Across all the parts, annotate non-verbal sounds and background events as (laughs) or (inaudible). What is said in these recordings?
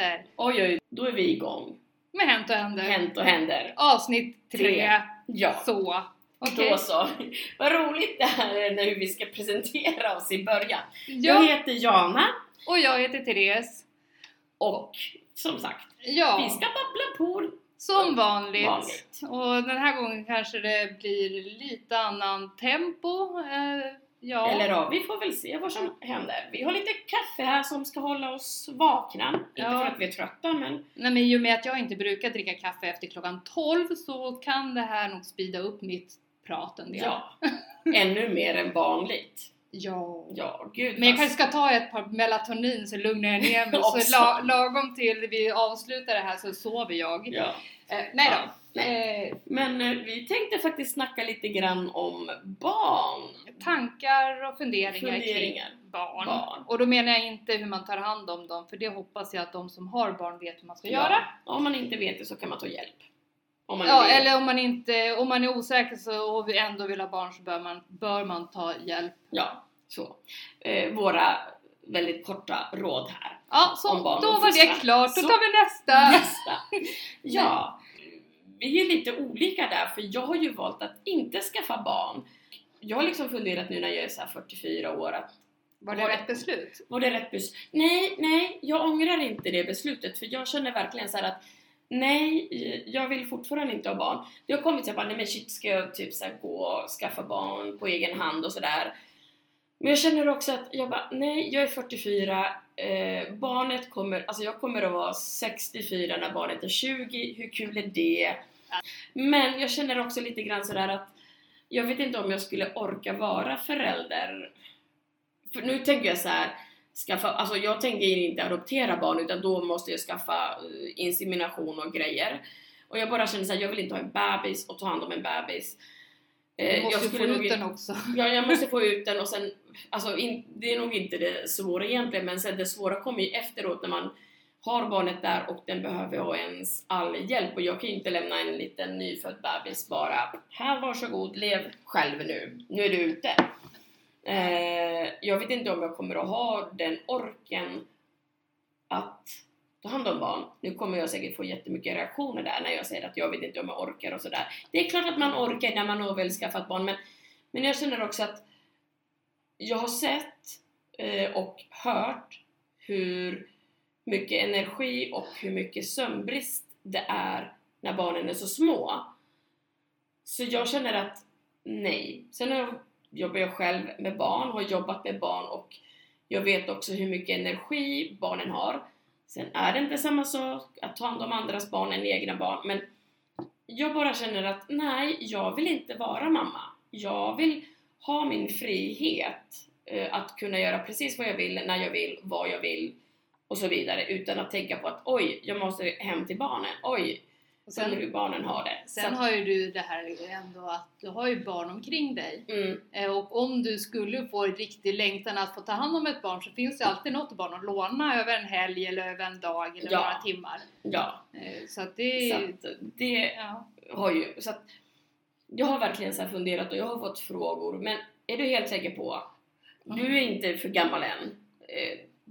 händer Oj oj, då är vi igång. med Hänt och händer. Hänt och händer. Avsnitt tre. Tre. Ja, Så. Okej. då så. Vad roligt det här är när vi ska presentera oss i början. Jag Ja, heter Jana och jag heter Therese. och som sagt, Ja, vi ska babbla på. som vanligt. vanligt. Och den här gången kanske det blir lite annan tempo. Eh, ja. Eller ja, vi får väl se vad som händer. Vi har lite kaffe här som ska hålla oss vakna. Inte Ja. för att vi är trötta men Nej men i och med att jag inte brukar dricka kaffe efter klockan 12 så kan det här nog speeda upp mitt prat en del. ja, ännu mer än vanligt. ja. Ja, gud Men jag kanske ska ta ett par melatonin så lugnar jag ner mig. (laughs) Så la, lagom till vi avslutar det här så sover jag. Ja. Eh, nej då. Ja, Eh, Men eh, vi tänkte faktiskt snacka lite grann om barn. Tankar och funderingar, Funderingar. kring barn. Barn. Och då menar jag inte hur man tar hand om dem, för det hoppas jag att de som har barn vet hur man ska göra. Ja. Om man inte vet det så kan man ta hjälp. Om Ja, vill. eller om man inte, om man är osäker så, och ändå vill ha barn så bör man, bör man ta hjälp. Ja, så. Eh, våra väldigt korta råd här. Ja, så Om barn då var det klart. Då Så. tar vi nästa. Nästa! (laughs) Ja, vi är lite olika där för jag har ju valt att inte skaffa barn. Jag har liksom funderat nu när jag är så här 44 år att Var det Var rätt beslut? var det rätt beslut? Nej, nej, jag ångrar inte det beslutet för jag känner verkligen så här att Nej, jag vill fortfarande inte ha barn. Det har kommit så bara, nej men shit, ska jag typ så gå och skaffa barn på egen hand och sådär. Men jag känner också att jag bara, nej, jag är 44, eh, barnet kommer, alltså jag kommer att vara 64 när barnet är 20, hur kul är det? Men jag känner också lite grann sådär att jag vet inte om jag skulle orka vara förälder. För nu tänker jag så här, skaffa, alltså jag tänker inte adoptera barn utan då måste jag skaffa eh, insemination och grejer. Och jag bara känner så här, jag vill inte ha en bebis och ta hand om en bebis. Eh, Du måste jag få nog ut den också. (laughs) Ja, jag måste få ut den och sen, alltså in, det är nog inte det svåra egentligen, men sen det svåra kommer ju efteråt när man har barnet där och den behöver ha ens all hjälp och jag kan ju inte lämna en liten nyfödd bebis bara här varsågod, lev själv nu, nu är du ute. Eh, jag vet inte om jag kommer att ha den orken att ta hand om barn. Nu kommer jag säkert få jättemycket reaktioner där när jag säger att jag vet inte om jag orkar och sådär. Det är klart att man orkar när man har väl skaffat barn men, men jag känner också att jag har sett eh, och hört hur mycket energi och hur mycket sömnbrist det är när barnen är så små. Så jag känner att nej. Sen jobbar jag själv med barn, har jobbat med barn och jag vet också hur mycket energi barnen har. Sen är det inte samma sak att ta hand om andras barn än egna barn, men jag bara känner att nej, jag vill inte vara mamma. Jag vill ha min frihet eh, att kunna göra precis vad jag vill, när jag vill, vad jag vill och så vidare utan att tänka på att oj, jag måste hem till barnen. Oj, Och sen hur barnen har det. Så sen att- har ju du det här ändå att du har ju barn omkring dig. mm, Eh, Och om du skulle få en riktig längtan att få ta hand om ett barn så finns det alltid något barn att låna över en helg eller över en dag eller Ja. några timmar. ja, Eh, Så att det... så att det ja. har ju, så att jag har verkligen så funderat och jag har fått frågor, men är du helt säker på? Du är inte för gammal än.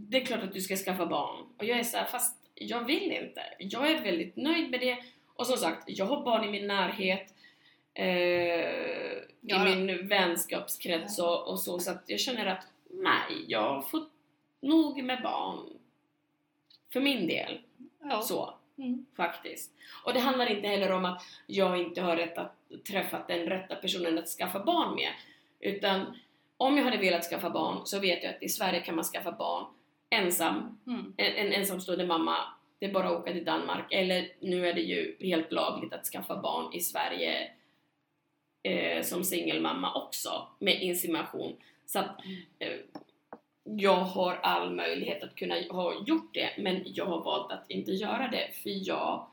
Det är klart att du ska skaffa barn. Och jag är så här, fast jag vill inte. Jag är väldigt nöjd med det. Och som sagt, jag har barn i min närhet. Eh, Ja. I min vänskapskrets och, och så. Så att jag känner att nej, jag har fått nog med barn. För min del. Ja. Så Mm. faktiskt. Och det handlar inte heller om att jag inte har rätt att träffa den rätta personen att skaffa barn med. Utan om jag hade velat skaffa barn så vet jag att i Sverige kan man skaffa barn ensam. Mm. En, en ensamstående mamma, det är bara att åka till Danmark. Eller nu är det ju helt lagligt att skaffa barn i Sverige eh, som singelmamma också med insemination. Så att eh, jag har all möjlighet att kunna ha gjort det men jag har valt att inte göra det för jag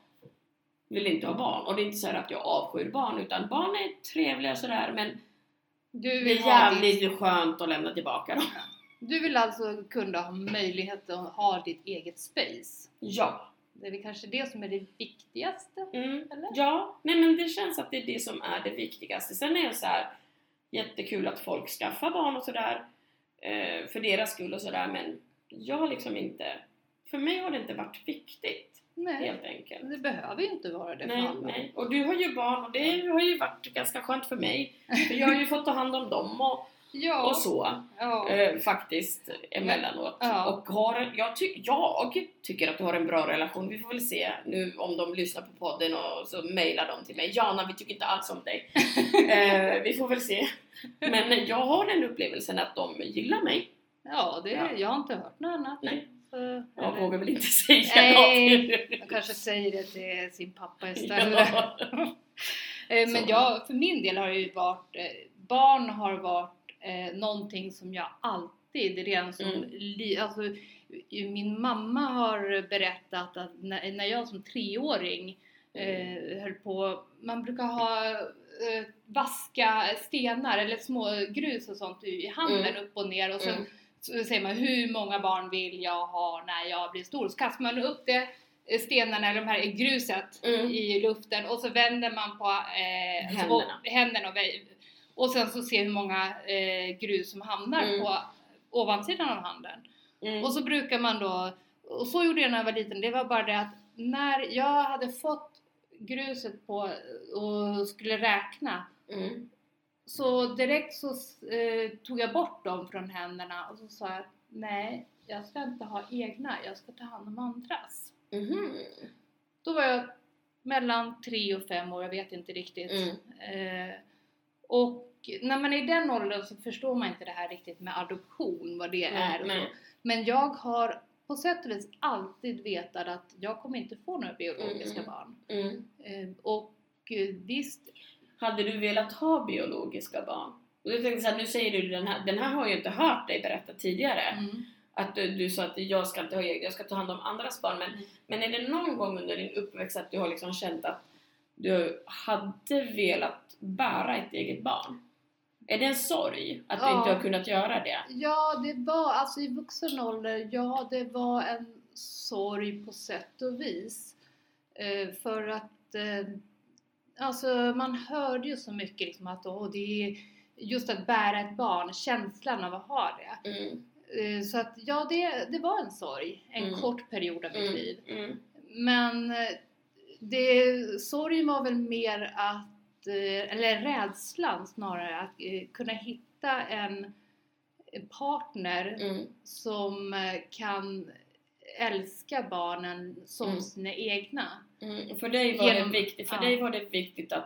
vill inte ha barn. Och det är inte så här att jag avskyr barn utan barn är trevliga och sådär men Du det vill, är ha ditt, jävligt skönt att lämna tillbaka dem. Du vill alltså kunna ha möjlighet att ha ditt eget space. Ja. Det är väl kanske det som är det viktigaste? Mm. Eller? Ja, nej men det känns att det är det som är det viktigaste. Sen är jag så här jättekul att folk skaffar barn och sådär eh, för deras skull och sådär men jag har liksom inte för mig har det inte varit viktigt Nej, helt enkelt. det behöver ju inte vara det för Nej, alla. nej. Och du har ju barn och det har ju varit ganska skönt för mig. (laughs) För jag har ju fått ta hand om dem och, Ja, och så. ja. Eh, faktiskt emellanåt. Ja. Och har, jag, ty, jag tycker att du har en bra relation. Vi får väl se nu om de lyssnar på podden och så mejlar de till mig. Jana, vi tycker inte alls om dig. (laughs) eh, vi får väl se. Men jag har den upplevelsen att de gillar mig. ja, det, Ja. jag har inte hört något annat. Nej. Så, Jag eller- vågar väl inte (laughs) säga Nej. något. Jag kanske säger det till sin pappa istället. (laughs) Eh, Men Så. jag, för min del har det ju varit, eh, barn har varit eh, någonting som jag alltid redan som, Mm. li, alltså, min mamma har berättat att när, när jag som treåring eh, höll på, man brukar ha eh, vaska stenar eller små grus och sånt i handen Mm. upp och ner och sen Mm. så säger man hur många barn vill jag ha när jag blir stor? Så kastar man upp det eh, stenarna eller de här gruset Mm. i luften och så vänder man på eh, Händerna. Och, händerna och, och sen så ser hur många eh, grus som hamnar Mm. på ovansidan av handen. Mm. Och så brukar man då, och så gjorde jag när jag var liten, det var bara det att när jag hade fått gruset på och skulle räkna Mm. så direkt så eh, tog jag bort dem från händerna och så sa jag nej, jag ska inte ha egna, jag ska ta hand om andras. Mhm. Då var jag mellan tre och fem år, jag vet inte riktigt. Mm. Eh, och när man är i den åldern så förstår man inte det här riktigt med adoption, vad det är och så. Men jag har på sätt och vis alltid vetat att jag kommer inte få några biologiska Mm. barn. Mm. Eh, och eh, visst, Hade du velat ha biologiska barn? Och jag tänkte så här, nu säger du den här, den här har jag ju inte hört dig berätta tidigare. mm, Att du, du sa att jag ska inte ha jag ska ta hand om andras barn. Men, Mm. men är det någon gång under din uppväxt att du har liksom känt att du hade velat bära ett eget barn? Är det en sorg att du Ja. inte har kunnat göra det? Ja, det var alltså i vuxen ålder, ja det var en sorg på sätt och vis. Eh, för att eh, alltså man hörde ju så mycket liksom att åh, det är just att bära ett barn, känslan av att ha det. Mm. Eh, så att ja, det, det var en sorg, en Mm. kort period av mitt Mm. liv. Mm. Men eh, det, sorgen var väl mer att, eller rädslan snarare, att eh, kunna hitta en partner Mm. som eh, kan älska barnen som Mm. sina egna. Mm. För, dig var Genom- det viktigt, för ja. dig var det viktigt att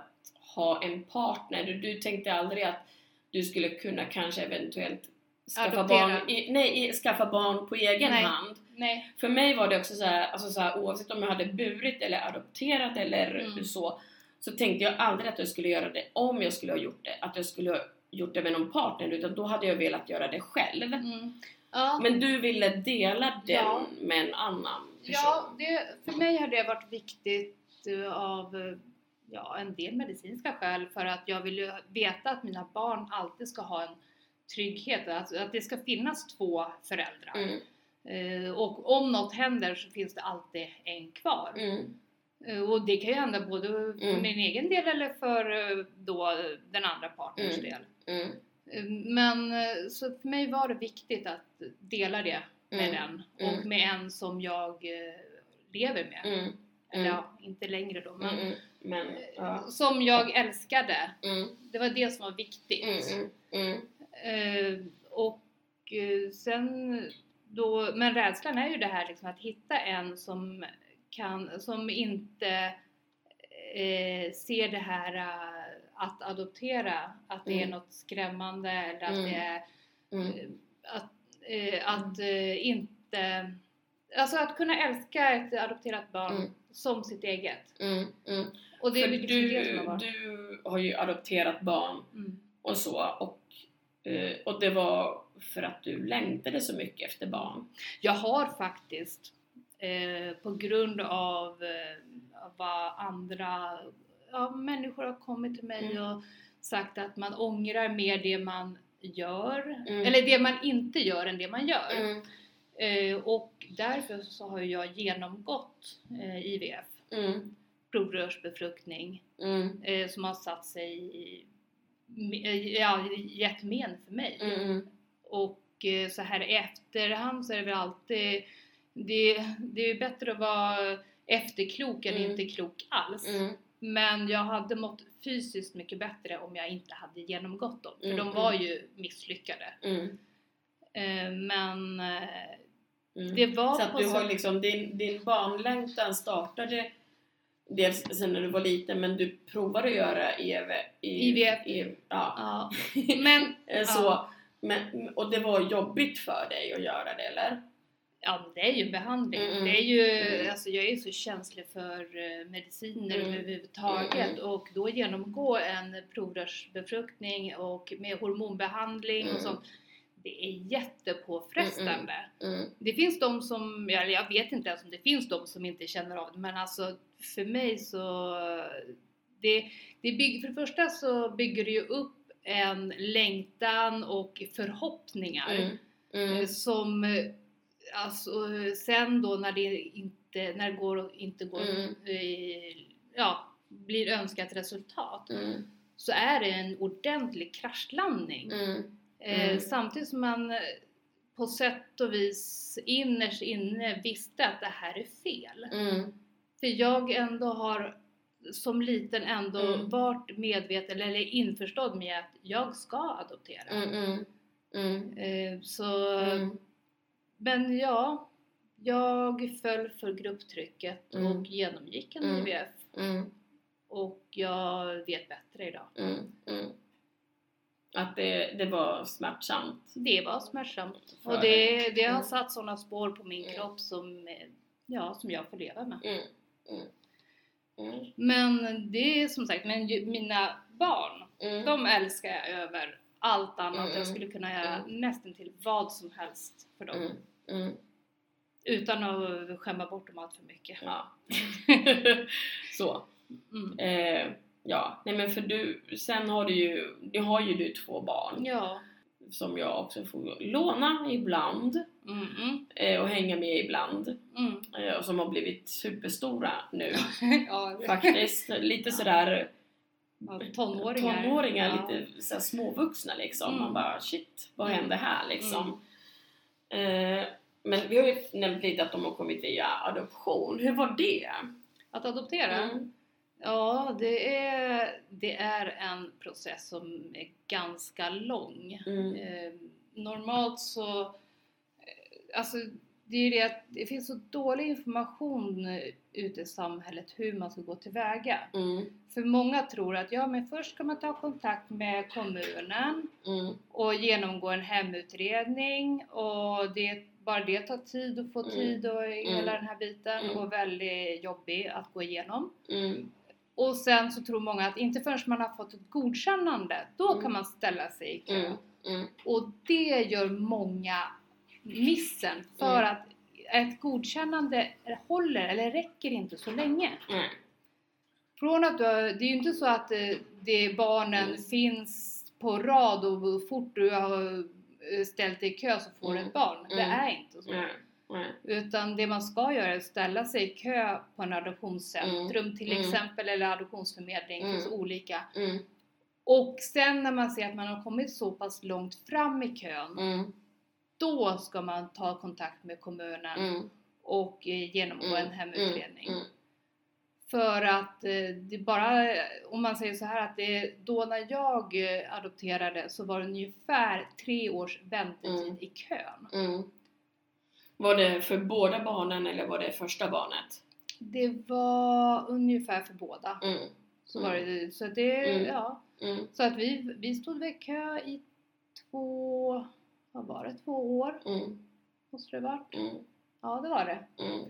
ha en partner. Du, du tänkte aldrig att du skulle kunna kanske eventuellt skaffa Adoptera. barn, i, nej, skaffa barn på egen Nej. hand. Nej. För mig var det också så här, alltså så här, oavsett om jag hade burit eller adopterat eller Mm. så, så tänkte jag aldrig att jag skulle göra det om jag skulle ha gjort det, att jag skulle ha gjort det med någon partner, utan då hade jag velat göra det själv. Mm. Ja. Men du ville dela den Ja. med en annan person. Ja, det, för mig har det varit viktigt eh, av eh, ja, en del medicinska skäl för att jag vill ju veta att mina barn alltid ska ha en trygghet, att, att det ska finnas två föräldrar. Mm, Eh, och om något händer så finns det alltid en kvar. mm, och det kan ju hända både för Mm. min egen del eller för eh, då den andra partners Mm. del. mm, Eh, Men eh, så för mig var det viktigt att dela det med Mm. den och Mm. med en som jag eh, lever med. mm, Eller ja, inte längre då, men. Men, ja. som jag älskade. Det var det som var viktigt. Eh, och eh, sen då, men rädslan är ju det här liksom att hitta en som kan, som inte eh, ser det här eh, att adoptera, att det är Mm. något skrämmande eller att Mm. det är mm, eh, att, eh, att eh, inte Alltså att kunna älska ett adopterat barn Mm. som sitt eget. mm, mm. Och det är liksom du, det som har varit. du har ju adopterat barn Mm. och så och, eh, och det var för att du längtade så mycket efter barn. Jag har faktiskt eh, på grund av eh, vad andra ja, människor har kommit till mig Mm. och sagt att man ångrar mer det man gör, Mm. eller det man inte gör än det man gör. Mm, Eh, och därför så har jag genomgått eh, IVF, mm, provrörsbefruktning, mm, eh, som har satt sig i, ja, gett men för mig. mm, Och så här i efterhand så är det väl alltid det, det är bättre att vara efterklok än Mm. inte klok alls. Mm. Men jag hade mått fysiskt mycket bättre om jag inte hade genomgått dem. För Mm, de var mm. ju misslyckade. Mm. Eh, men eh, Mm. det var Så att du så- har liksom, din, din barnlängtan startade dels sen när du var liten men du provade att göra EV, i, IVF. i, ja. Ja. (laughs) Men, Eh, Så, Ja. men, och det var jobbigt för dig att göra det eller? Ja, det är ju behandling. Mm, mm. Det är ju, Mm. alltså jag är så känslig för eh, mediciner Mm. överhuvudtaget Mm, mm. och då genomgå en provrörsbefruktning och med hormonbehandling och Mm. sånt. Det är jättepåfrestande. Mm. Det finns de som, eller jag vet inte ens om det finns de som inte känner av det, men alltså för mig så, det, det bygger, för det första så bygger det ju upp en längtan och förhoppningar Mm. Mm. som, alltså sen då när det inte, när det går inte går, Mm. eh, ja, blir önskat resultat, Mm. så är det en ordentlig kraschlandning. Mm. Eh, Mm. Samtidigt som man på sätt och vis innerst inne visste att det här är fel. Mm. För jag ändå har som liten ändå Mm. varit medveten eller införstådd med att jag ska adoptera. Eh, Så. Men ja, jag föll för grupptrycket Mm. och genomgick en Mm. IVF Mm. och jag vet bättre idag. Mm. Mm. Att det, det var smärtsamt. Det var smärtsamt För och det, det har Mm. satt sådana spår på min Mm. kropp som, ja, som jag får leva med. Mm. Mm. Mm. Men det är som sagt, men ju- mina barn, Mm. de älskar jag över allt annat. Mm. Jag skulle kunna göra Mm. nästan till vad som helst för dem. Mm. Mm. Utan att skämma bort dem allt för mycket. Ja. (laughs) Så. Mm. Eh, ja, nej men för du, sen har du ju, du har ju du två barn Ja. som jag också får låna ibland Mm, mm, eh, och hänga med ibland mm. eh, och som har blivit superstora nu (laughs) ja, faktiskt. Lite sådär ja, tonåringar. tonåringar, ja. lite såhär småvuxna liksom. Mm. Man bara shit, vad Mm. hände här liksom? Eh, men vi har ju nämnt lite att de har kommit via adoption. Hur var det? Att adoptera? Mm. Ja, det är, det är en process som är ganska lång. Mm. Eh, normalt så, eh, alltså det är ju det att det finns så dålig information ute i samhället hur man ska gå tillväga. Mm. För många tror att ja, men först ska man ta kontakt med kommunen Mm. och genomgå en hemutredning och det, bara det tar tid att få Mm. tid och hela den här biten Mm. och väldigt jobbig att gå igenom. Mm. Och sen så tror många att inte förrän man har fått ett godkännande, då Mm. kan man ställa sig i kö. Mm. Mm. Och det gör många missen för Mm. att ett godkännande håller eller räcker inte så länge. Nej. Från att du, det är ju inte så att eh, det barnen Mm. finns på rad och fort du har eh, ställt dig i kö så får du Mm. ett barn. Det Mm. är inte så. Nej. Utan det man ska göra är att ställa sig i kö på en adoptionscentrum till Mm. exempel eller adoptionsförmedling, det finns Mm. olika. Mm. Och sen när man ser att man har kommit så pass långt fram i kön, Mm. Då ska man ta kontakt med kommunen Mm. och eh, genomgå Mm. en hemutredning. Mm. För att eh, det bara, om man säger så här att det, då när jag eh, adopterade så var det ungefär tre års väntetid Mm. i kön. Mm. Var det för båda barnen eller var det första barnet? Det var ungefär för båda. Mm. Så var det, så det, Mm. ja. Mm. Så att vi, vi stod vid kö i två, var det, två år Mm. måste det varit. Mm. Ja det var det. Mm.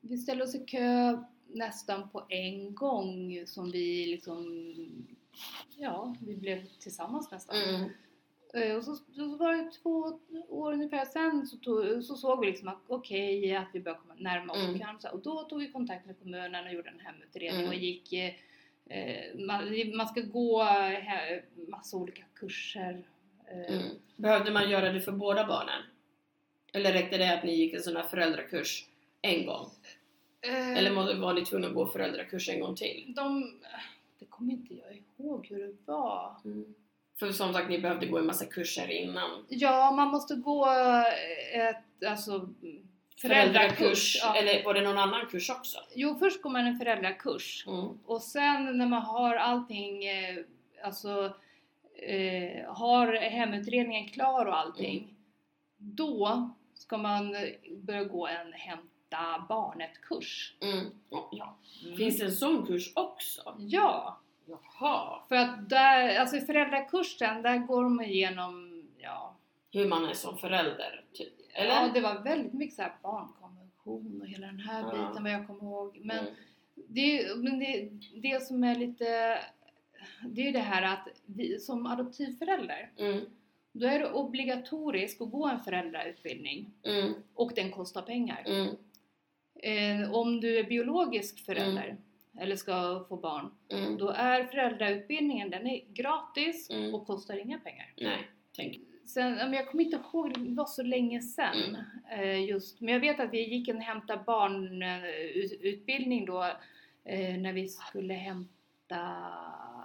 Vi ställde oss i kö nästan på en gång som vi liksom, ja vi blev tillsammans nästan. Mm. Eh, Och så, så var det två år ungefär sen så, tog, så såg vi liksom att okej att vi började komma närma oss Mm. kön. Så- Och då tog vi kontakt med kommunen och gjorde en hemutredning Mm. och gick eh, eh, man, man ska gå he, massa olika kurser. Eh, Mm. Behövde man göra det för båda barnen? Eller räckte det att ni gick en sån här föräldrakurs en gång? eh, Eller var ni tvungna att gå föräldrakurs en gång till? de, det kommer inte jag ihåg hur det var. Mm. För som sagt, ni behövde gå en massa kurser innan. Ja, man måste gå ett, alltså föräldrakurs, ja. eller var det någon annan kurs också? Jo, först går man en föräldrakurs Mm. och sen när man har allting, eh, alltså eh, har hemutredningen klar och allting, Mm. då ska man börja gå en hämta barnet-kurs. Mm. Ja, ja. Finns det en sån kurs också? Ja, Jaha. för att där, alltså i föräldrakursen, där går de igenom, ja, Hur man är som förälder, typ. Eller? ja det var väldigt mycket så här barnkonvention och hela den här Ja. biten vad jag kommer ihåg. Men Mm. Det, men det, det som är lite, det är ju det här att vi som adoptivförälder, Mm. då är det obligatoriskt att gå en föräldrautbildning Mm. och den kostar pengar. Mm. Eh, om du är biologisk förälder eller ska få barn, Mm. då är föräldrautbildningen den är gratis Mm. och kostar inga pengar. Nej, tänk. Sen, jag kommer inte ihåg, det var så länge sedan eh, just, men jag vet att vi gick en hämta barn eh, då eh, när vi skulle hämta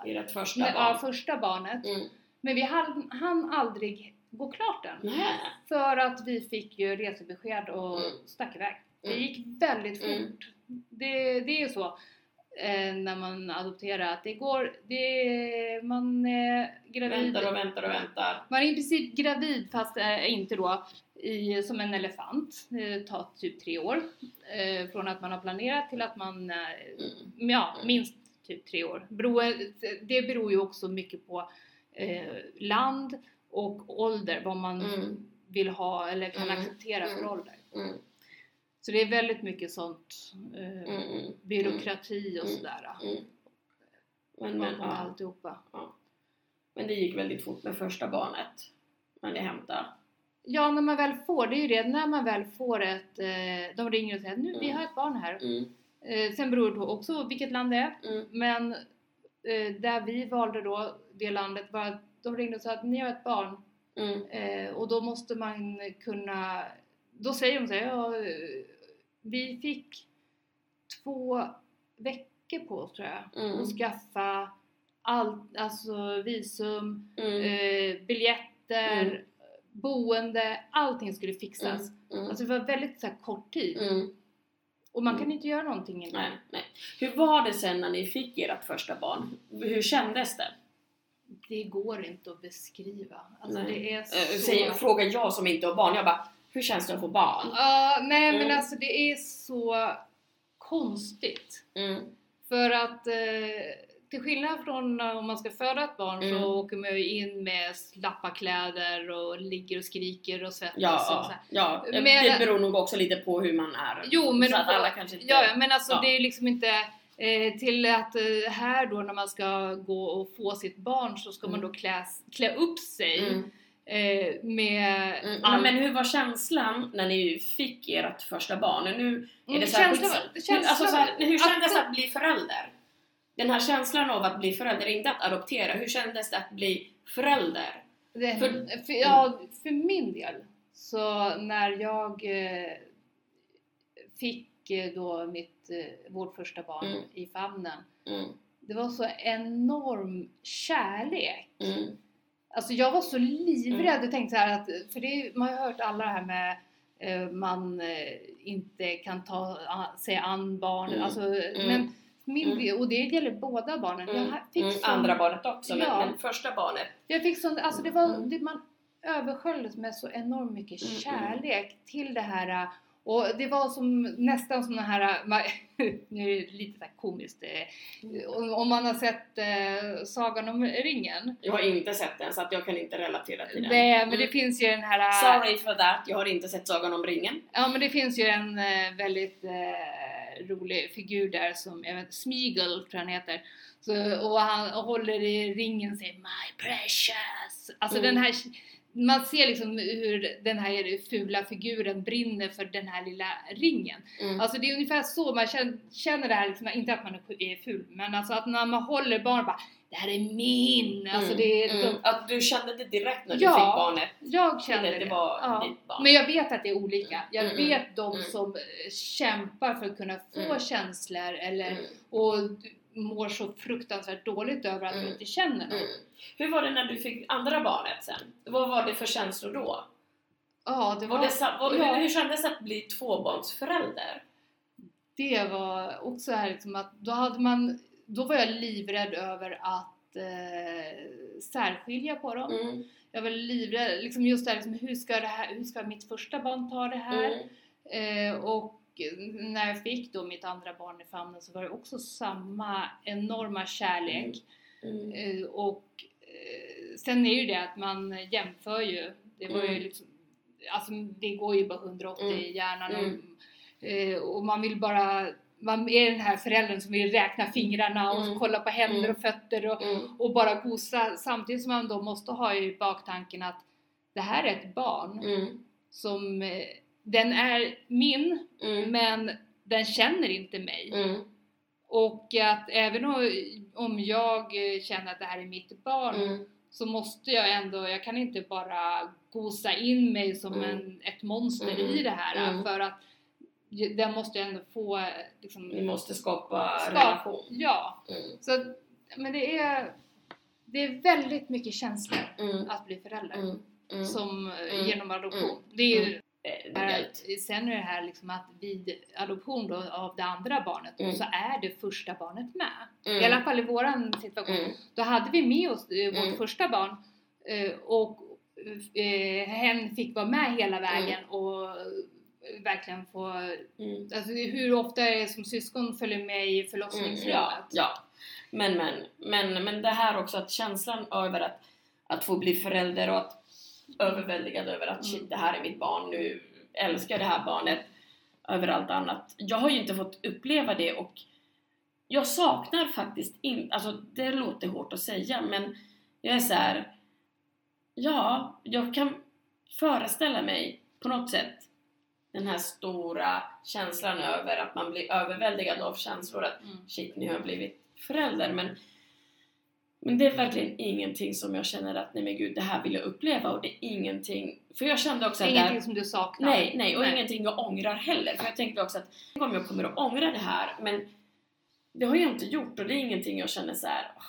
Ert första barn. ja, första barnet. Mm. Men vi hann, hann aldrig gå klart den. Nej. För att vi fick ju resebesked och Mm. stack iväg. Det Mm. gick väldigt fort. Mm. Det, det är ju så eh, när man adopterar att det går, det, man är gravid. Väntar och väntar och väntar. Man är i princip gravid fast eh, inte då i, som en elefant. Det tar typ tre år. Eh, från att man har planerat till att man, Mm. ja minst typ tre år. Det beror ju också mycket på eh, land och ålder, vad man Mm. vill ha eller kan Mm. acceptera för Mm. ålder. Mm. Så det är väldigt mycket sånt eh, Mm. Mm. byråkrati och sådär. Men, men, ja. alltihopa. men det gick väldigt fort med första barnet. När ni hämtade. Ja, när man väl får, det är ju det, när man väl får ett, eh, de ringer och säger nu vi har ett barn här. Eh, sen beror det på också vilket land det är. Mm. Men eh, där vi valde då det landet var att de ringde och sa att ni har ett barn Mm. eh, och då måste man kunna, då säger de så här, ja, vi fick två veckor på oss tror jag Mm. att skaffa allt, alltså visum, Mm. eh, biljetter, Mm. boende, allting skulle fixas. Mm. Alltså det var väldigt så här, kort tid. Och man Mm. kan inte göra någonting innan. Nej, nej. Hur var det sen när ni fick ert första barn? Hur kändes det? Det går inte att beskriva. Alltså det är Eh, så... säger, frågar jag som inte har barn, jag bara Hur känns det att få barn? Ja, nej men Mm. alltså det är så konstigt. Mm. För att eh, till skillnad från eh, om man ska föda ett barn Mm. så åker man ju in med slappa kläder och ligger och skriker och svettas Ja, och så ja, ja. Men- det beror nog också lite på hur man är. Jo men, så att alla kanske inte... ja, men alltså ja. det är liksom inte eh, till att eh, här då när man ska gå och få sitt barn så ska man Mm. då klä, klä upp sig Mm. eh, med Mm. all- Men hur var känslan när ni fick ert första barn? Nu är det Mm, så här, känslan- skits- känslan- alltså så här, hur att- kändes det att bli förälder? Den här känslan av att bli förälder, inte att adoptera, hur kändes det att bli förälder? Det, För- för, ja, för min del så när jag eh, fick eh, då mitt, eh, vårt första barn Mm. i famnen. Mm. Det var så enorm kärlek. Mm. Alltså jag var så livrädd och tänkte så här att, för det, man har ju hört alla det här med man inte kan ta sig an barnet, Mm. alltså, men min, Mm. och det gäller båda barnen. Mm. Jag fick Mm. sån- Andra barnet också, Ja. men första barnet. Jag fick sån, alltså det var, Mm. det, man översköljdes med så enormt mycket Mm, kärlek till det här och det var som nästan såna här, (laughs) nu är det lite så komiskt, eh, om man har sett eh, Sagan om ringen. Jag har inte sett den så att jag kan inte relatera till den. Nej, men Mm. det finns ju den här... Sorry for that, jag har inte sett Sagan om ringen. Ja men det finns ju en eh, väldigt eh, rolig figur där som, jag vet Smeagol tror jag han heter. Så, och han håller i ringen och säger My precious! Alltså Mm. den här, man ser liksom hur den här fula figuren brinner för den här lilla ringen. Mm. Alltså det är ungefär så man känner, känner det här, liksom, inte att man är ful, men alltså att när man håller barn bara Det här är min! Alltså Mm. det är Mm. liksom, Att du kände det direkt när du Ja. fick barnet? jag kände det, det. var Ja. ditt barn? Men jag vet att det är olika. Jag Mm, vet de mm. som eh, kämpar för att kunna få Mm. känslor eller Mm. och mår så fruktansvärt dåligt över att Mm. de inte känner något. Mm. Hur var det när du fick andra barnet sen? Vad var det för känslor då? Ja, det var... Var det, var, ja. hur, hur kändes det att bli tvåbarnsförälder? det var också här liksom att då hade man, då var jag livrädd över att eh, särskilja på dem. Mm. Jag var livrädd, liksom just där liksom, hur ska det här, hur ska mitt första barn ta det här? Mm. Eh, och när jag fick då mitt andra barn i famnen så var det också samma enorma kärlek. Mm. Eh, och eh, sen är ju det att man jämför ju. Det var ju Mm. liksom, alltså det går ju bara 180 Mm. i hjärnan Mm. och, eh, och man vill bara, man är den här föräldern som vill räkna fingrarna och Mm. kolla på händer Mm. och fötter och, Mm. och bara gosa samtidigt som man då måste ha i baktanken att det här är ett barn Mm. som, eh, den är min Mm. men den känner inte mig. Mm. Och att även om, jag eh, känner att det här är mitt barn Mm. så måste jag ändå, jag kan inte bara gosa in mig som Mm. en, ett monster Mm. i det här Mm. för att den måste jag ändå få liksom, Vi måste skapa Skap- relation. Ja, Mm. så men det är, det är väldigt mycket känslor Mm. att bli förälder Mm. Mm. som eh, Mm. genom adoption. Det är ju är sen är det här liksom att vid adoption då, av det andra barnet Mm. så är det första barnet med. Mm. I alla fall i våran situation. Mm. Då hade vi med oss eh, vårt första barn eh, och hen fick vara med hela vägen och verkligen få, Mm. alltså hur ofta är det som syskon följer med i Mm, förlossningsrummet? ja, ja. Men, men, men, men det här också att känslan över att, att få bli förälder och att överväldigad över att shit, Mm. det här är mitt barn nu, älskar det här barnet över allt annat. Jag har ju inte fått uppleva det och jag saknar faktiskt inte, alltså det låter hårt att säga men jag är så här. ja, jag kan föreställa mig på något sätt den här stora känslan över att man blir överväldigad av känslor att Mm. shit, nu har jag blivit förälder men men det är verkligen ingenting som jag känner att nej men gud, det här vill jag uppleva och det är ingenting för jag kände också Det är att där, ingenting som du saknar? Nej, nej, och Nej. ingenting jag ångrar heller. För jag tänkte också att tänk om jag kommer att ångra det här, men det har jag inte gjort och det är ingenting jag känner så här. "Åh,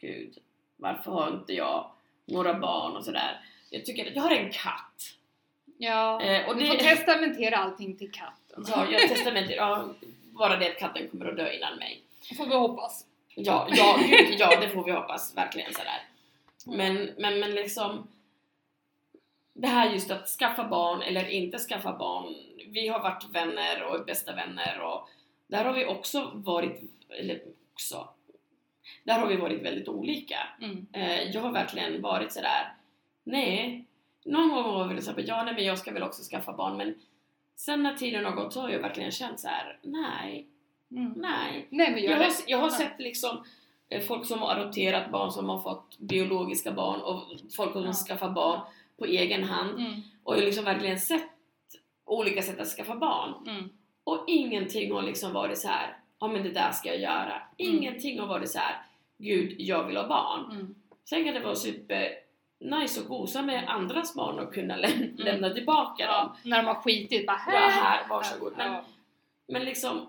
gud, varför har inte jag några barn och sådär. Jag tycker att jag har en katt. Ja, Eh, och du det- får testamentera allting till katten. Ja, jag testamenterar, ja, bara det att katten kommer att dö innan mig. får vi hoppas. Ja, ja, gud, ja, det får vi hoppas verkligen sådär. Men, men, men liksom det här just att skaffa barn eller inte skaffa barn. Vi har varit vänner och bästa vänner och där har vi också varit, eller också, där har vi varit väldigt olika. Mm. Eh, jag har verkligen varit sådär, nej, någon gång var väl såhär, ja nej men jag ska väl också skaffa barn men sen när tiden har gått så har jag verkligen känt så här: nej, Mm. nej. Nej men Jag jag, har, jag har sett liksom eh, folk som har adopterat barn som har fått biologiska barn och folk som Ja. skaffar barn på egen hand Mm. och jag har liksom verkligen sett olika sätt att skaffa barn Mm. och ingenting har liksom varit så här. ja men det där ska jag göra. Mm. Ingenting har varit så här. gud jag vill ha barn. Mm. Sen kan det vara super nice att gosa med andras barn och kunna läm- lämna tillbaka dem. Ja, när de har skitit bara Ja, här, varsågod. Men, Ja. men liksom,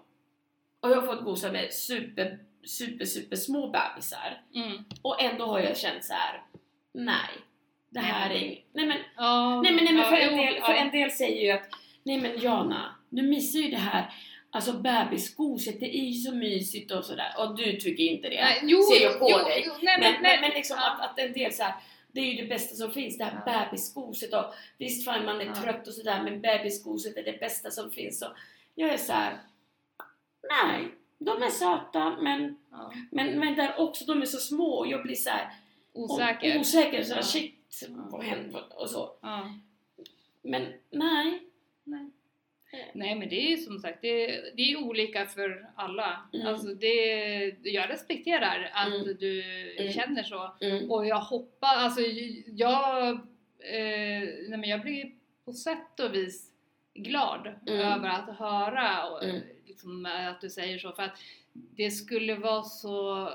och jag har fått gosa med super, super, super små bebisar. Mm. Och ändå har jag känt så här. nej. Det här är inget. Nej men, Ja, nej men, nej, men för, en del, för en del säger ju att nej men Jana, du missar ju det här Alltså bebisgoset, det är ju så mysigt och sådär. Och du tycker inte det. Nej, jo, ser jag på jo, dig. jo, nej, men, men, men, men liksom ja. att, att en del så här, det är ju det bästa som finns, det här Ja. bebisgoset och visst fan man är Ja. trött och sådär men bebisgoset är det bästa som finns och jag är så här. nej, de är söta men, Ja. men, men där också, de är så små och jag blir så här, Osäker. osäker så här, shit, vad händer och så. Men nej. Nej. Nej men det är ju som sagt, det, det är olika för alla. Mm. Alltså det, jag respekterar att Mm. du Mm. känner så. Mm. Och jag hoppas, alltså jag, eh, nej men jag blir på sätt och vis glad Mm. över att höra och, Mm. liksom, att du säger så. För att det skulle vara så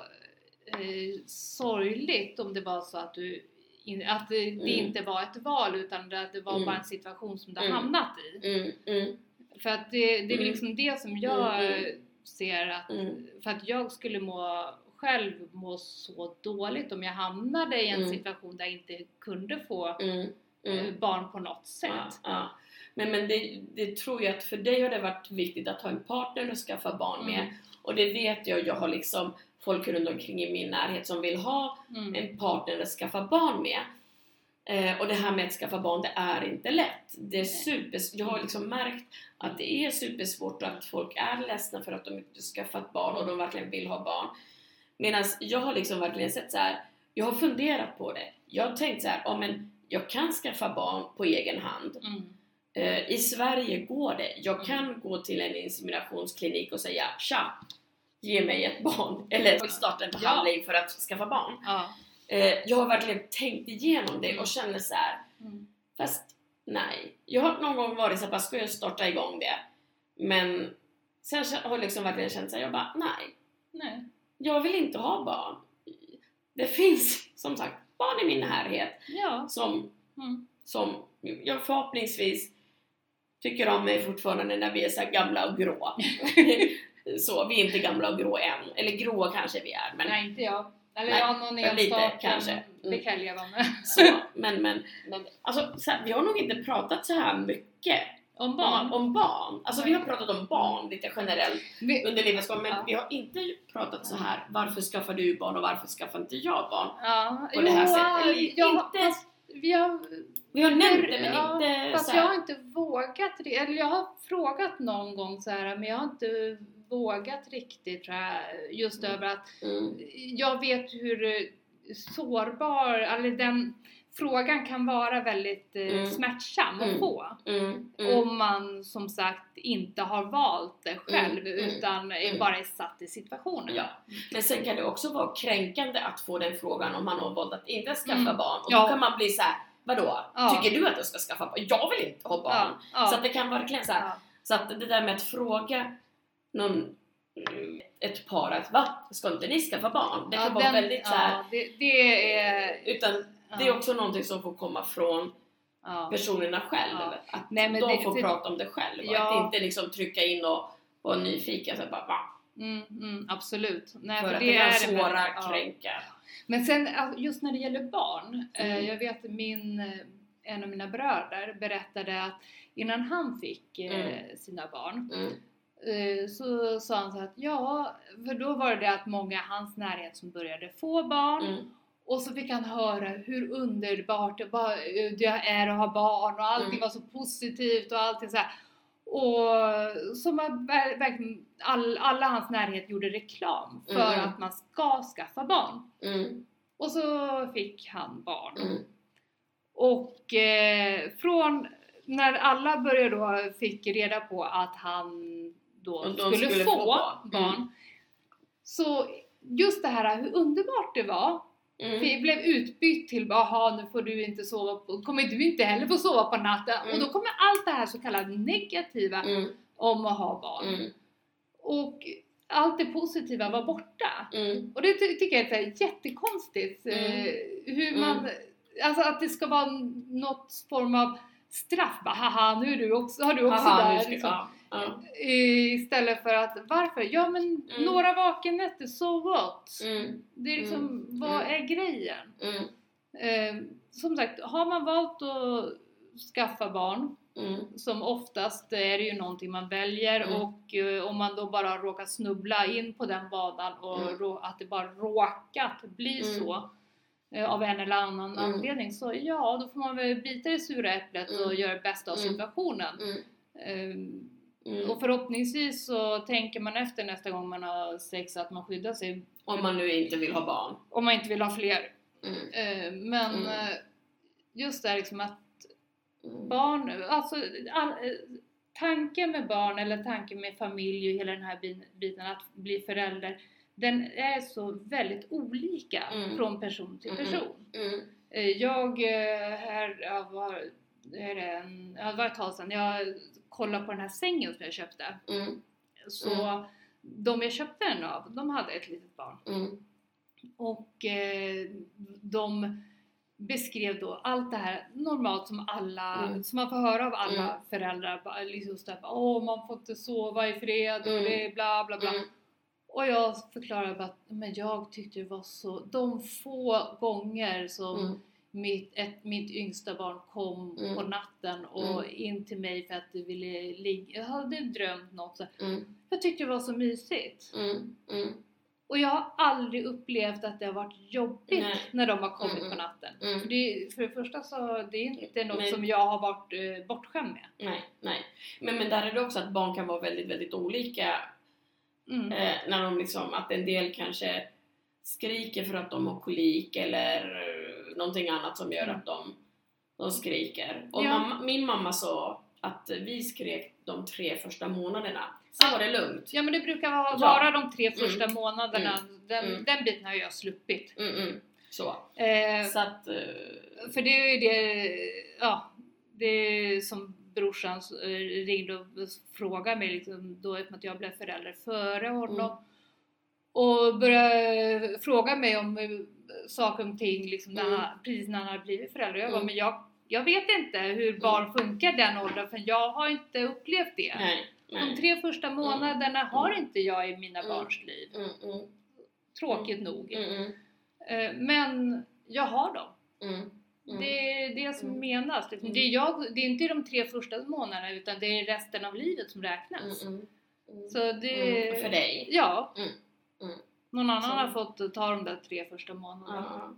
eh, sorgligt om det var så att du in, att det, det Mm. inte var ett val utan att det var Mm. bara en situation som du Mm. hamnat i. Mm. Mm. För att det, det är Mm. liksom det som jag Mm, mm. ser att, Mm. för att jag skulle må själv må så dåligt om jag hamnade i en Mm. situation där jag inte kunde få Mm. Mm. eh, barn på något sätt. Ja, ja. Men, men det, det tror jag att för dig har det varit viktigt att ha en partner att skaffa barn med. Mm. Och det vet jag, jag har liksom folk runt omkring i min närhet som vill ha Mm. en partner att skaffa barn med. Eh, och det här med att skaffa barn, det är inte lätt. Det är Nej. super, jag har liksom märkt att det är supersvårt och att folk är ledsna för att de inte skaffat barn och de verkligen vill ha barn. Medan jag har liksom verkligen sett så här. jag har funderat på det. Jag har tänkt så här, ja men jag kan skaffa barn på egen hand. Mm. Eh, I Sverige går det. Jag Mm. kan gå till en inseminationsklinik och säga Tja! Ge mig ett barn. Eller starta en Ja. behandling för att skaffa barn. Ja. Eh, jag har verkligen tänkt igenom det Mm. och känner så här. Mm. Fast nej. Jag har någon gång varit så här, bara, ska jag starta igång det? Men sen har jag liksom verkligen känt så här, jag bara nej. Nej. Jag vill inte ha barn. Det finns som sagt barn i min närhet Ja. som Mm. som jag förhoppningsvis tycker om mig fortfarande när vi är så gamla och grå. (laughs) så, vi är inte gamla och grå än. Eller gråa kanske vi är. Men, Nej, inte jag. Eller Nej, jag har någon enstaka. kanske. Mm. Det kan jag leva med. så, men, men, men alltså, så här, vi har nog inte pratat så här mycket Om barn. om, om barn. Alltså vi har pratat om barn lite generellt Vi, under livets gång men Ja. vi har inte pratat så här varför skaffar du barn och varför skaffar inte jag barn? ja, På det här sättet. Eller jag, inte- fast vi har, Vi har nämnt det men ja, inte Fast så jag här. har inte vågat det. Eller jag har frågat någon gång så här, men jag har inte vågat riktigt tror jag. Just Mm. över att Mm, jag vet hur eh, sårbar, eller den frågan kan vara väldigt eh, Mm. smärtsam att få. Om man som sagt inte har valt det själv utan är bara är satt i situationen. Ja. Men sen kan det också vara kränkande att få den frågan om man har valt att inte skaffa barn. Och Ja. då kan man bli så här: vadå? Ja. Tycker du att jag ska skaffa barn? Jag vill inte ha barn. Ja, Så att det kan verkligen så här, så att det där med att fråga någon, ett par att va? Ska inte ni skaffa barn? Det kan Ja, vara den- väldigt så här, Ja, det, det är... utan det är också någonting som får komma från ja. personerna själv. Ja. Att Nej, de det- får det- prata om det själv. Ja. att inte liksom trycka in och vara nyfiken. Så bara, va? Mm, mm, absolut. Nej, För för att det är såra, ja. kränka. Men sen just när det gäller barn. eh, Mm. Jag vet min, eh, en av mina bröder berättade att innan han fick eh, Mm. sina barn Mm. Så sa han så att ja, för då var det att många i hans närhet som började få barn Mm. och så fick han höra hur underbart det, eh, är att ha barn och allting Mm. var så positivt och allting så här. Och som verkligen all, alla hans närhet gjorde reklam för Mm. att man ska skaffa barn. Mm. Och så fick han barn. Mm. Och eh, från när alla började då fick reda på att han då skulle, skulle få, få barn. Mm. Så just det här hur underbart det var. Mm. Vi blev utbytt till jaha nu får du inte sova på, kommer du inte heller få sova på natten. Mm. Och då kommer allt det här så kallade negativa Mm. om att ha barn. Mm. Och allt det positiva var borta. Mm. Och det ty- tycker jag är jättekonstigt. Mm. Eh, hur Mm. man, alltså att det ska vara något form av straff. Bara, haha, nu är du också, har du också Haha, nu där. Liksom. ja, ja. Istället för att, varför? Ja men Mm. några vakennätter, so what? Mm. Det är liksom, Mm. vad Mm. är grejen? Eh, som sagt, har man valt att skaffa barn, Mm. som oftast är det ju någonting man väljer och eh, om man då bara råkar snubbla in på den banan och rå, att det bara råkat bli så eh, av en eller annan anledning så ja, då får man väl bita i det sura äpplet och göra det bästa av situationen. Mm. Och förhoppningsvis så tänker man efter nästa gång man har sex att man skyddar sig Om man nu inte vill ha barn. om man inte vill ha fler. Mm. Eh, men Mm. eh, just det här liksom att Mm. barn, alltså all, eh, tanken med barn eller tanken med familj och hela den här bi- biten att bli förälder den är så väldigt olika Mm. från person till person. Mm. Jag, här, jag var, är det, en, det var ett tag sedan, jag kollade på den här sängen som jag köpte. Mm. Så de jag köpte den av, de hade ett litet barn. Mm. Och eh, de beskrev då allt det här normalt som alla, Mm. som man får höra av alla Mm. föräldrar. Liksom just där, bara, Åh, man får inte sova i fred och Mm. det är bla bla bla. Mm. Och jag förklarade bara att men jag tyckte det var så, de få gånger som Mm. Mitt, ett, mitt yngsta barn kom Mm. på natten och Mm. in till mig för att det ville ligga. Jag hade drömt något. Så. Mm, Jag tyckte det var så mysigt. mm, mm, Och jag har aldrig upplevt att det har varit jobbigt Nej. när de har kommit Mm, på natten. För, det, för det första så det är inte något Men- som jag har varit eh, bortskämd med. Nej, nej. Men, men där är det också att barn kan vara väldigt, väldigt olika. Eh, när de liksom, att en del kanske skriker för att de har kolik eller någonting annat som gör Mm. att de, de skriker. Och Ja. mamma, min mamma sa att vi skrek de tre första månaderna. Sen var det lugnt. Ja men det brukar vara, vara de tre första Mm. månaderna. Den, Mm. den biten har jag sluppit. Mm, mm. Så. Eh, Så att... eh, För det är ju det, ja, det är som brorsan eh, ringde och frågade mig liksom, då eftersom jag blev förälder före honom. Mm. Och började fråga mig om eh, saker och ting liksom, när Mm. han, precis när han hade blivit förälder. Jag bara, Mm. men jag, jag vet inte hur barn funkar den åldern för jag har inte upplevt det. nej, De nej. tre första månaderna har Mm. inte jag i mina Mm. barns liv. Mm, mm, Tråkigt nog. mm, mm, Eh, Men jag har dem. mm, mm. Det är det som Mm. menas. Mm. Det, är jag, det är inte de tre första månaderna utan det är resten av livet som räknas. Mm, mm, mm. Så det... Mm, För dig? Ja. Någon annan Så- har fått ta de där tre första månaderna.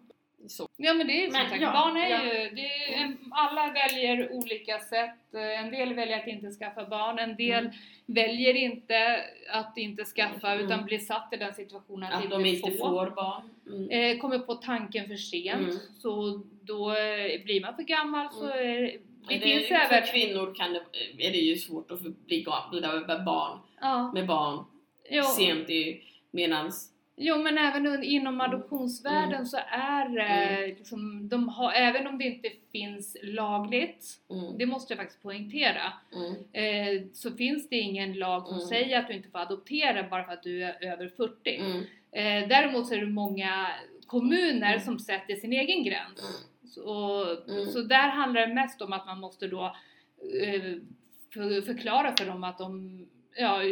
Så. Ja men det är som Men, sagt, ja, barn är ja. ju, det är, alla väljer olika sätt. Eh, En del väljer att inte skaffa barn, en del Mm. väljer inte att inte skaffa Mm. utan blir satt i den situationen att, Att de inte får barn. Mm. Eh, kommer på tanken för sent, Mm. så då eh, blir man för gammal så Mm. är, det, Men finns för även... kvinnor kan det, är det ju svårt att få bli bli med barn, Ja, med barn jo, sent i medans... jo men även inom adoptionsvärlden Mm. så är eh, liksom, de har, även om det inte finns lagligt, Mm. det måste jag faktiskt poängtera, Mm. eh, så finns det ingen lag som Mm. säger att du inte får adoptera bara för att du är över 40. Mm. Eh, däremot så är det många kommuner Mm. som sätter sin egen gräns. Mm. Så, Mm. så där handlar det mest om att man måste då eh, för, förklara för dem att de, ja,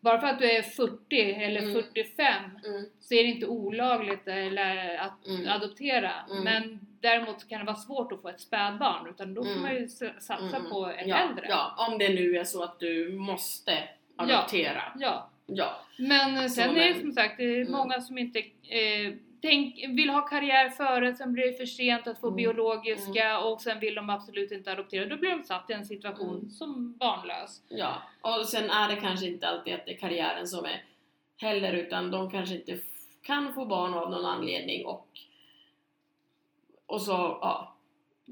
bara för att du är 40 eller Mm. 45 Mm. så är det inte olagligt eller att Mm. adoptera. Mm. Men däremot kan det vara svårt att få ett spädbarn utan då får Mm. man ju satsa Mm. på ett ja, äldre. Ja, om det nu är så att du måste adoptera. Ja. Ja. Men eh, sen Så, är det som sagt, det är många som inte eh, tänk, vill ha karriär före, sen blir det för sent att få Mm. biologiska och sen vill de absolut inte adoptera. Då blir de satt i en situation Mm. som barnlös. ja. Och sen är det kanske inte alltid att det är karriären som är heller utan de kanske inte kan få barn av någon anledning och och så, ja.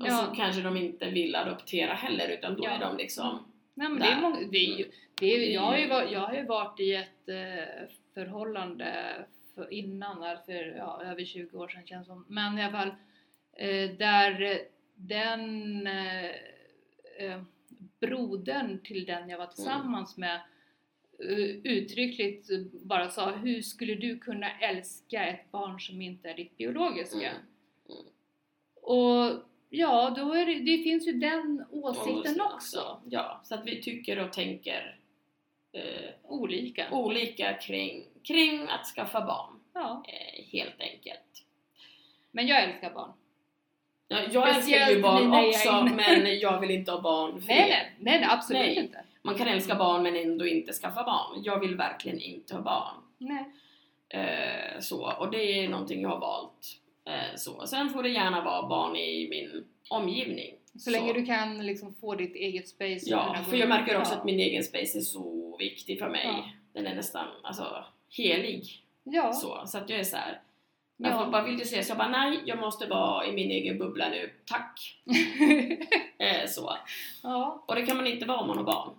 Och Ja. så kanske de inte vill adoptera heller utan då Ja. är de liksom Nej, men det är Där. många, det är ju, det är, Det är jag, har ju, jag har ju varit i ett eh, förhållande för innan, där, för ja, över 20 år sedan känns som. Men i alla fall eh, där eh, den eh, eh, brodern till den jag var tillsammans med eh, uttryckligt bara sa Hur skulle du kunna älska ett barn som inte är ditt biologiska? Mm. Mm. Och ja, då är det, det finns ju den åsikten Och- också. Ja, så att vi tycker och tänker eh, Olika. olika kring, kring att skaffa barn, Ja. eh, helt enkelt. Men jag älskar barn. Ja, jag älskar ju barn också, egna. men jag vill inte ha barn. för Nej, nej, nej, nej absolut Nej. inte. Man kan älska barn men ändå inte skaffa barn. Jag vill verkligen inte ha barn. Nej. Eh, så, och det är någonting jag har valt. Eh, så. Sen får det gärna vara barn i min omgivning. Så, länge du kan liksom få ditt eget space. Ja, för jag märker också att min egen space är så viktig för mig. Ja. Den är nästan alltså, helig. Ja. Så, så att jag är så här. Ja. bara, vill du ses? Jag bara, nej, jag måste vara i min egen bubbla nu, tack. (laughs) Eh, så. ja. Och det kan man inte vara om man har barn.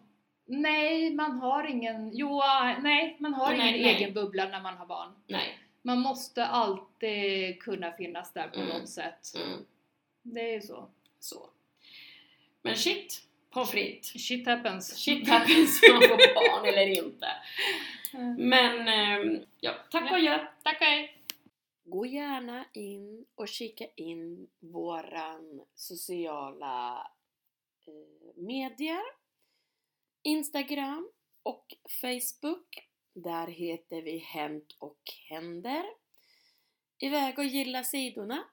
Nej, man har ingen... Jo, nej, man har Nej, ingen nej. egen bubbla när man har barn. Nej. Man måste alltid kunna finnas där på Mm. något sätt. Mm, Det är så. så. Men shit, pommes frites. Shit happens. Shit happens om man får barn eller inte. Men ehm, ja, tack och adjö. Tack och hej! Gå gärna in och kika in våran sociala eh, medier. Instagram och Facebook. Där heter vi Hänt och Händer. Iväg och gilla sidorna.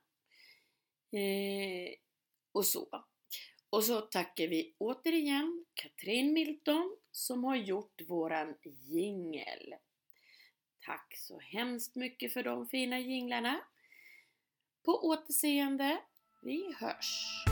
Eh, och så. Och så tackar vi återigen Katrin Milton som har gjort våran jingel. Tack så hemskt mycket för de fina jinglarna. På återseende. Vi hörs!